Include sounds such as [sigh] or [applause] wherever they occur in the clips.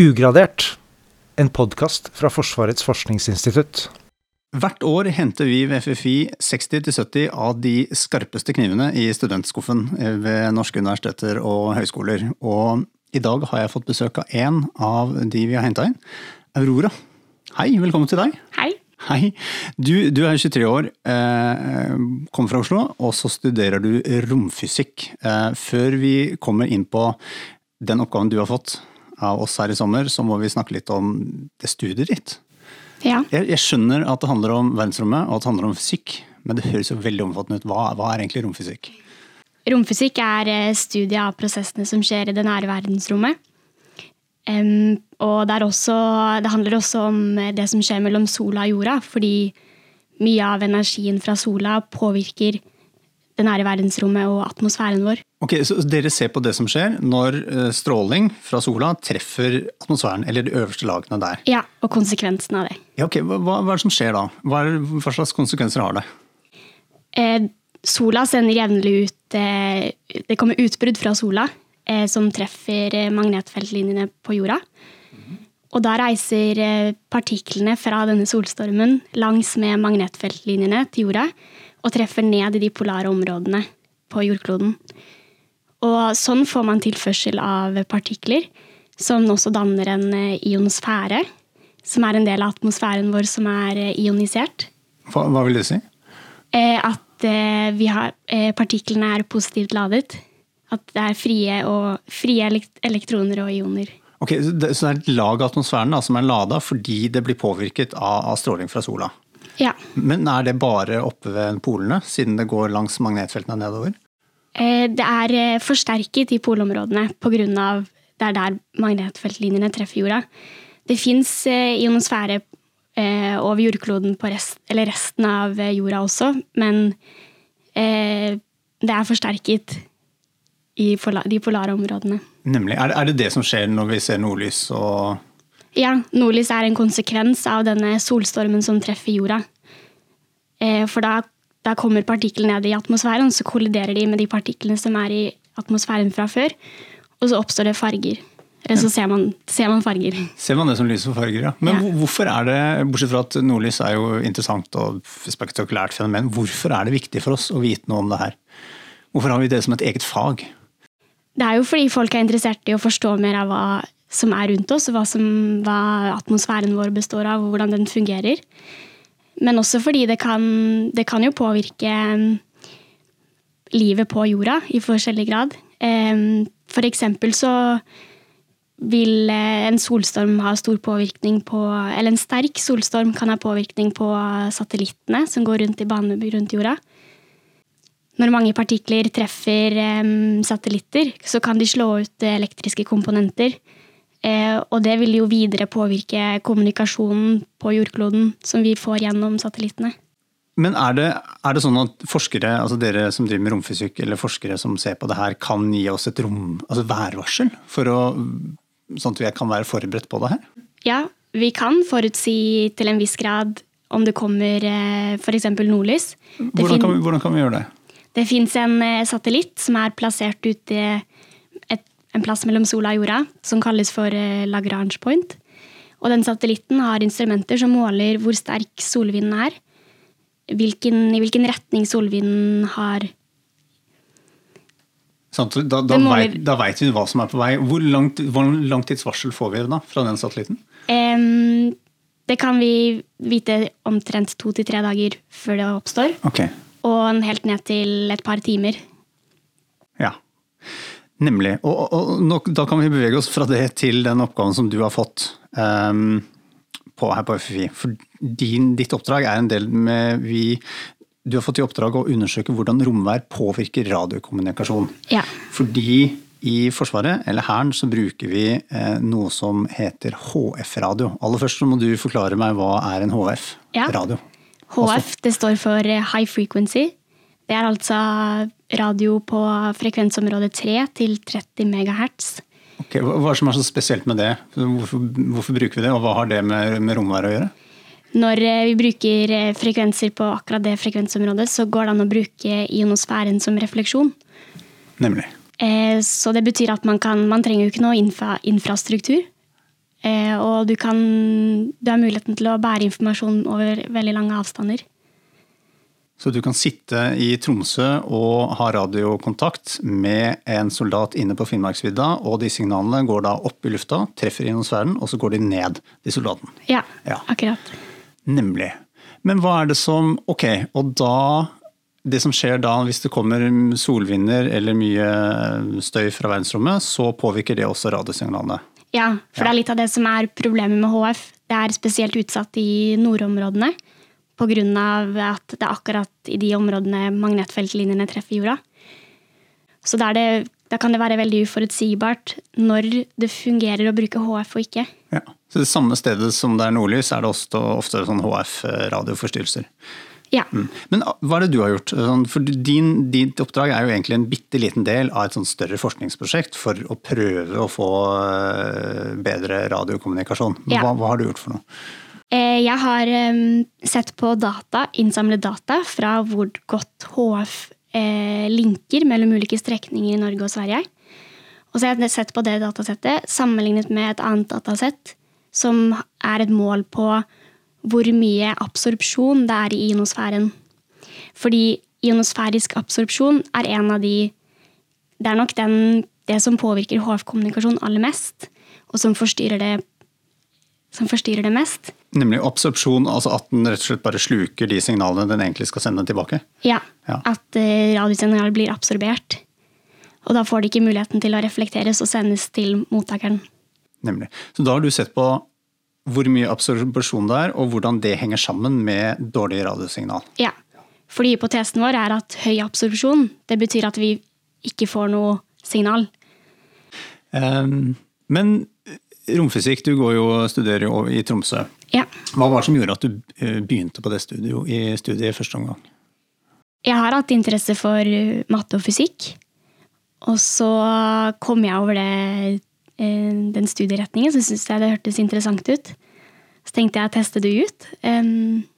Ugradert, en podkast fra Forsvarets forskningsinstitutt. Hvert år henter vi ved FFI 60-70 av de skarpeste knivene i studentskuffen ved norske universiteter og høyskoler. Og i dag har jeg fått besøk av én av de vi har henta inn. Aurora. Hei, velkommen til deg. Hei. Hei. Du, du er 23 år, eh, kommer fra Oslo, og så studerer du romfysikk. Eh, før vi kommer inn på den oppgaven du har fått, av oss her i sommer, så må vi snakke litt om det studiet ditt. Ja. Jeg, jeg skjønner at det handler om verdensrommet og at det handler om fysikk, men det høres jo veldig omfattende ut. Hva, hva er egentlig romfysikk? Romfysikk er eh, studiet av prosessene som skjer i det nære verdensrommet. Um, og det, også, det, handler også om det som skjer mellom sola og jorda, fordi mye av energien fra sola påvirker det nære verdensrommet og atmosfæren vår. Ok, Så dere ser på det som skjer når eh, stråling fra sola treffer atmosfæren, eller de øverste lagene der? Ja, og konsekvensen av det. Ja, ok, Hva, hva er det som skjer da? Hva, er, hva slags konsekvenser har det? Eh, sola sender jevnlig ut eh, Det kommer utbrudd fra sola eh, som treffer eh, magnetfeltlinjene på jorda. Og da reiser eh, partiklene fra denne solstormen langs med magnetfeltlinjene til jorda og treffer ned i de polare områdene på jordkloden. Og sånn får man tilførsel av partikler, som også danner en eh, ionosfære, som er en del av atmosfæren vår som er eh, ionisert. Hva, hva vil det si? Eh, at har, partiklene er positivt ladet. At det er frie, og, frie elektroner og ioner. Ok, Så det, så det er et lag av atmosfæren da, som er lada fordi det blir påvirket av, av stråling fra sola? Ja. Men er det bare oppe ved polene, siden det går langs magnetfeltene nedover? Eh, det er eh, forsterket i polområdene pga. det er der magnetfeltlinjene treffer jorda. Det fins eh, ionosfære over jordkloden på rest, resten av jorda også, men det er forsterket i de polare områdene. Nemlig. Er det det som skjer når vi ser nordlys og ja, nordlys er en konsekvens av denne solstormen som treffer jorda. Eh, for da, da kommer partiklene ned i atmosfæren, så kolliderer de med de partiklene som er i atmosfæren fra før. Og så oppstår det farger. Eller så ser man, ser man, farger. Ser man det som lys for farger, ja. Men ja. hvorfor er det, bortsett fra at nordlys er jo interessant og spektakulært fenomen, hvorfor er det viktig for oss å vite noe om det her? Hvorfor har vi det som et eget fag? Det er jo fordi folk er interessert i å forstå mer av hva som er rundt oss, hva, som, hva atmosfæren vår består av, og hvordan den fungerer. Men også fordi det kan, det kan jo påvirke mm, livet på jorda i forskjellig grad. For eksempel så vil eh, en solstorm ha stor påvirkning på Eller en sterk solstorm kan ha påvirkning på satellittene som går rundt i bane rundt jorda. Når mange partikler treffer satellitter, så kan de slå ut elektriske komponenter Eh, og det vil jo videre påvirke kommunikasjonen på jordkloden som vi får gjennom satellittene. Men er det, er det, sånn at forskere, altså dere som driver med romfysikk, eller forskere som ser på det her, kan gi oss et rom, altså værvarsel? For å, sånn at vi kan være forberedt på det her? Ja, vi kan forutsi til en viss grad om det kommer eh, f.eks. nordlys. Hvordan kan, vi, hvordan kan vi gjøre det? Det fins en eh, satellitt som er plassert ute en plass mellom sola og jorda, som kalles for eh, Lagrange point. Og den satellitten har instrumenter som måler hvor sterk solvinden er, hvilken, i hvilken retning solvinden har sånn, Da, da, måler, vet, da, vet, vi hva som er på vei. Hvor langt, hvor lang tids varsel får vi da fra den satellitten? Um, det kan vi vite omtrent to til tre dager før det oppstår. Okay. Og helt ned til et par timer. Nemlig. Og, og, og da kan vi bevege oss fra det til den oppgaven som du har fått um, på, her på FFI. For din, ditt oppdrag er en del med vi, Du har fått i oppdrag å undersøke hvordan romvær påvirker radiokommunikasjon. Ja. Fordi i Forsvaret, eller Hæren, så bruker vi eh, noe som heter HF-radio. Aller først så må du forklare meg hva er en HF-radio? Ja. HF det står for High Frequency. Det er altså radio på frekvensområde 3 til 30 MHz. Okay, hva er det som er så spesielt med det? Hvorfor, hvorfor bruker vi det, og hva har det med, med romværet å gjøre? Når eh, vi bruker eh, frekvenser på akkurat det frekvensområdet, så går det an å bruke ionosfæren som refleksjon. Nemlig. Eh, så det betyr at man, kan, man trenger jo ikke noe infra, infrastruktur. Og du kan Du har muligheten til å bære informasjon over veldig lange avstander. Så du kan sitte i Tromsø og ha radiokontakt med en soldat inne på Finnmarksvidda, og de signalene går da opp i lufta, treffer ionosfæren, og så går de ned de soldaten. Ja, Ja. akkurat. Nemlig. Men hva er det som Ok, og da Det som skjer da hvis det kommer solvinder eller mye støy fra verdensrommet, så påvirker det også radiosignalene. Ja, for det er litt av det som er problemet med HF. Det er spesielt utsatt i nordområdene pga. at det er akkurat i de områdene magnetfeltlinjene treffer jorda. Så det, da kan det være veldig uforutsigbart når det fungerer å bruke HF og ikke. Ja. Så det samme stedet som det er nordlys, er det også ofte sånn HF-radioforstyrrelser. Ja. Mm. Men hva er det du har gjort? Sånn, For din, ditt oppdrag er jo egentlig en bitte liten del av et sånn større forskningsprosjekt for å prøve å få eh, bedre radiokommunikasjon. Ja. Hva, hva har du gjort for noe? Eh, Jeg har sett på data, innsamlet data fra hvor godt HF eh, linker mellom ulike strekninger i Norge og Sverige. Og så har jeg sett på det datasettet sammenlignet med et annet datasett som er et mål på hvor mye absorpsjon det er i ionosfæren. Fordi ionosfærisk absorpsjon er en av de Det er nok den, det som påvirker HF-kommunikasjon aller mest, og som forstyrrer det, som forstyrrer det mest. Nemlig absorpsjon, altså at den rett og slett bare sluker de signalene den egentlig skal sende tilbake. Ja, Ja. At uh, blir absorbert. Og da får de ikke muligheten til å reflekteres og sendes til mottakeren. Nemlig. Så da har du sett på hvor mye absorpsjon det er, og hvordan det henger sammen med dårlig radiosignal. Ja, Fordi hypotesen vår er at høy absorpsjon det betyr at vi ikke får noe signal. Um, Men romfysikk, du går jo og studerer jo i Tromsø. Ja. Hva var det som gjorde at du eh, begynte på det studio, i studiet i første omgang? Jeg har hatt interesse for uh, matte og fysikk. Og så kom jeg over det, eh, den studieretningen, så syntes jeg det hørtes interessant ut. Så tenkte jeg å teste det ut. Um,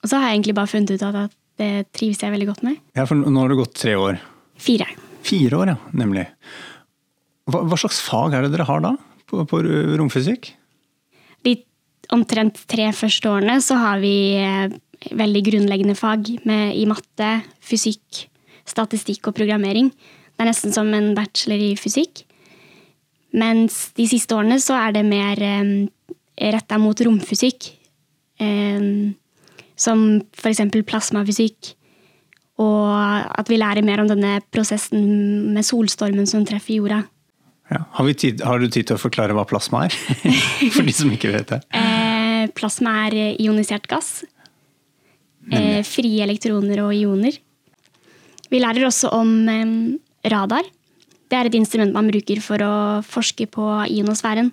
og så har jeg egentlig bare funnet ut at det trives jeg veldig godt med. Ja, for nå har det gått tre år. Fire. Fire år, ja. Nemlig. Hva, hva slags fag er det dere har da, på, på romfysikk? De omtrent tre første årene så har vi eh, veldig grunnleggende fag med, i matte, fysikk, statistikk og programmering. Det er nesten som en bachelor i fysikk. Mens de siste årene så er det mer eh, retta mot romfysikk. Eh, som f.eks. plasmafysikk. Og at vi lærer mer om denne prosessen med solstormen som treffer jorda. Ja. Har, vi tid, har du tid til å forklare hva plasma er? [laughs] For de som ikke vet det. Eh, plasma er eh, ionisert gass. Eh, frie elektroner og ioner. Vi lærer også om eh, radar. Det er et instrument man bruker for å forske på ionosfæren.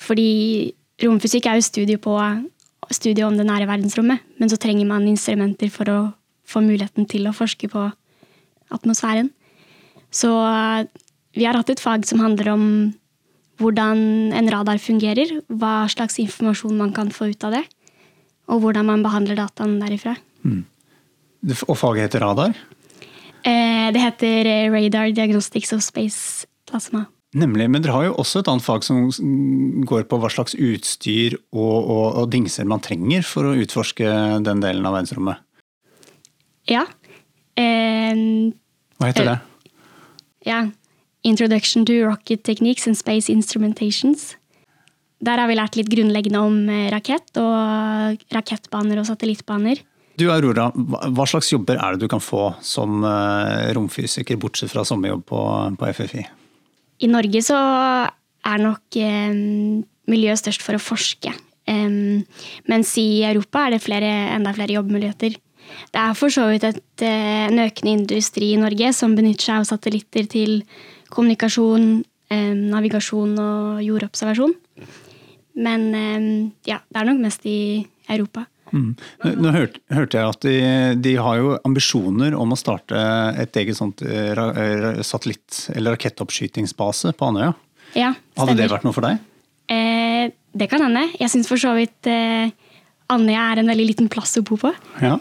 Fordi romfysikk er jo studie, på, studie om det nære verdensrommet, men så trenger man instrumenter for å få muligheten til å forske på atmosfæren. Så vi har hatt et fag som handler om hvordan en radar fungerer, hva slags informasjon man kan få ut av det, og hvordan man behandler dataen derifra. Og faget heter radar? Eh, det heter eh, Radar Diagnostics of Space Plasma. Nemlig, men dere har jo også et annet fag som går på hva slags utstyr og, og, og dingser man trenger for å utforske den delen av verdensrommet. Ja. Eh, Hva heter det? ja. Introduction to Rocket Techniques and Space Instrumentations. Der har vi lært litt grunnleggende om eh, rakett og rakettbaner og satellittbaner. Du Aurora, hva slags jobber er det du kan få som eh, romfysiker, bortsett fra sommerjobb på, på FFI? I Norge så er nok eh, miljøet størst for å forske. Um, mens i Europa er det flere, enda flere jobbmuligheter. Det er for så vidt et, eh, en økende industri i Norge som benytter seg av satellitter til kommunikasjon, navigasjon og jordobservasjon. Men ja, det er nok mest i Europa. Mm. Nå, hørte, hørte jeg at de, de har jo ambisjoner om å starte et eget sånt eh, ra, satellitt- eller rakettoppskytingsbase på Andøya. Ja, Hadde det vært noe for deg? Eh, det kan hende. Jeg syns for så vidt eh, Andøya er en veldig liten plass å bo på. Ja.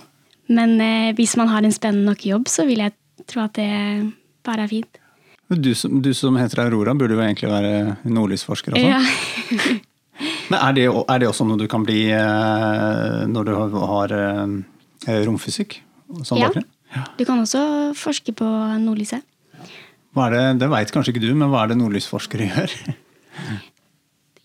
Men eh, hvis man har en spennende nok jobb, så vil jeg tro at det bare er fint. Du som, du som heter Aurora, burde jo egentlig være nordlysforsker også. Ja. [laughs] Men er det, er det også noe du kan bli eh, når du har, har eh, romfysikk som Ja. bakgrunn? Du kan også forske på nordlyset. Hva er det, det veit kanskje ikke du, men hva er det nordlysforskere [laughs] gjør?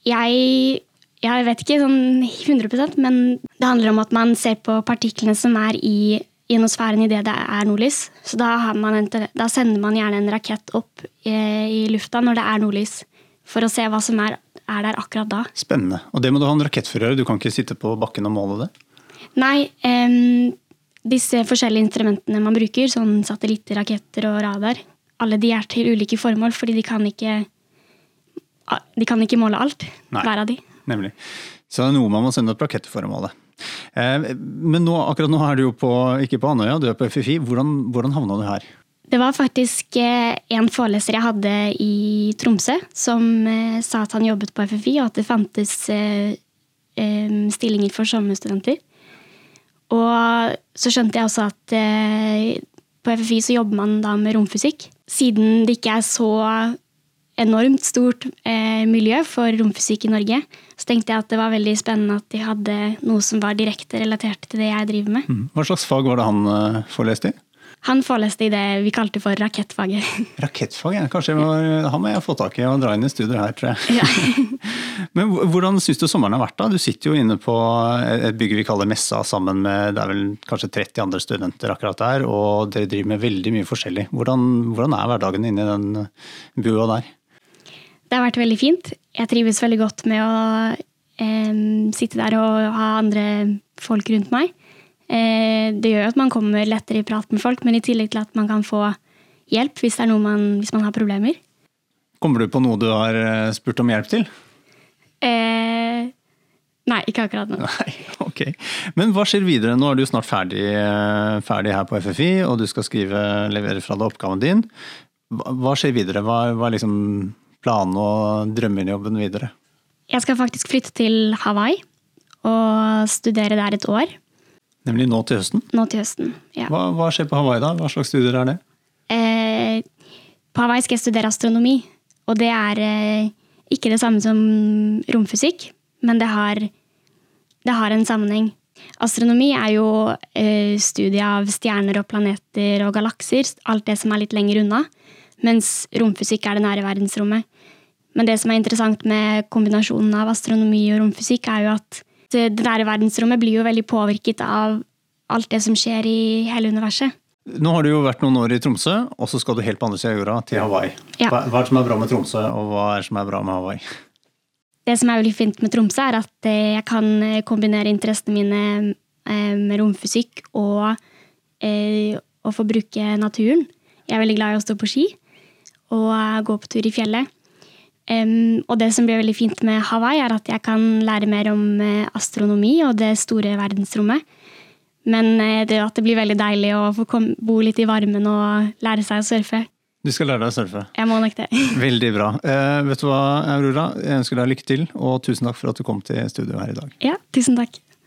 Jeg, jeg vet ikke sånn 100% men det handler om at man ser på partiklene som er i ionosfæren idet det er nordlys. Så da, har man en, da sender man gjerne en rakett opp i, i lufta når det er nordlys, for å se hva som er, er der akkurat da. Spennende. Og det må du ha en rakettfører, du kan ikke sitte på bakken og måle det? Nei, Um, disse forskjellige instrumentene man bruker, sånn satellitter, raketter og radar, alle de er til ulike formål, fordi de kan ikke, de kan ikke måle alt, Nei. hver av de. Nemlig. Så det er noe man må sende opp raketter for å måle. Eh, Men nå, akkurat nå er du jo på, ikke på Andøya, du er på FFI. Hvordan, hvordan havna du her? Det var faktisk eh, en foreleser jeg hadde i Tromsø, som eh, sa at han jobbet på FFI, og at det fantes stillinger for sommerstudenter. Og så skjønte jeg også at på FFI så jobber man da med romfysikk. Siden det ikke er så enormt stort eh, miljø for romfysikk i Norge, så tenkte jeg at det var veldig spennende at de hadde noe som var direkte relatert til det jeg driver med. Hva slags fag var det han eh, foreleste i? Han foreleste i det vi kalte for rakettfaget. [laughs] Rakettfag, ja. Kanskje må, han må jeg få tak i og dra inn i studier her, tror jeg. Ja. [laughs] Men hvordan syns du sommeren har vært da? Du sitter jo inne på et bygg vi kaller Messa sammen med det er vel kanskje 30 andre studenter akkurat der, og dere driver med veldig mye forskjellig. Hvordan, hvordan er hverdagen inne i den bua der? Det har vært veldig fint. Jeg trives veldig godt med å eh, sitte der og ha andre folk rundt meg. Eh, det gjør at man kommer lettere i prat med folk, men i tillegg til at man kan få hjelp hvis, er man, hvis man har problemer. Kommer du på noe du har eh, spurt om hjelp til? Eh, nei, ikke akkurat nå. Nei, [laughs] ok. Men hva skjer videre? Nå er du snart ferdig, eh, ferdig her på FFI, og du skal skrive, levere fra deg oppgaven din. Hva, hva skjer videre? Hva, hva liksom planen og drømmejobben videre? Jeg skal faktisk flytte til Hawaii og studere der et år. Nemlig nå til høsten. Nå til høsten. Ja. Hva, hva skjer på Hawaii da? Hva slags studier er det? Eh, på Hawaii skal jeg studere astronomi, og det er eh, ikke det samme som romfysikk, men det har, det har en sammenheng. Astronomi er jo eh, studie av stjerner og planeter og galakser, alt det som er litt lenger unna, mens romfysikk er det nære verdensrommet. Men det som er interessant med kombinasjonen av astronomi og romfysikk, er jo at det nære verdensrommet blir jo veldig påvirket av alt det som skjer i hele universet. Nå har du jo vært noen år i Tromsø, og så skal du helt på andre siden av jorda, til Hawaii. Ja. Hva, hva er det som er bra med Tromsø, og hva er det som er bra med Hawaii? Det som er veldig fint med Tromsø, er at eh, jeg kan eh, kombinere interessene mine eh, med romfysikk og eh, å få bruke naturen. Jeg er veldig glad i å stå på ski og gå på tur i fjellet. Em, og det som blir veldig fint med Hawaii, er at jeg kan lære mer om eh, astronomi og det store verdensrommet. Men eh, det, at det blir veldig deilig å få komme, bo litt i varmen og lære seg å surfe. Du skal lære deg å surfe. Jeg må nok det. [laughs] Veldig bra. Uh, vet du hva, Aurora? Jeg ønsker deg lykke til, og tusen takk for at du kom til studio her i dag. Ja, tusen takk.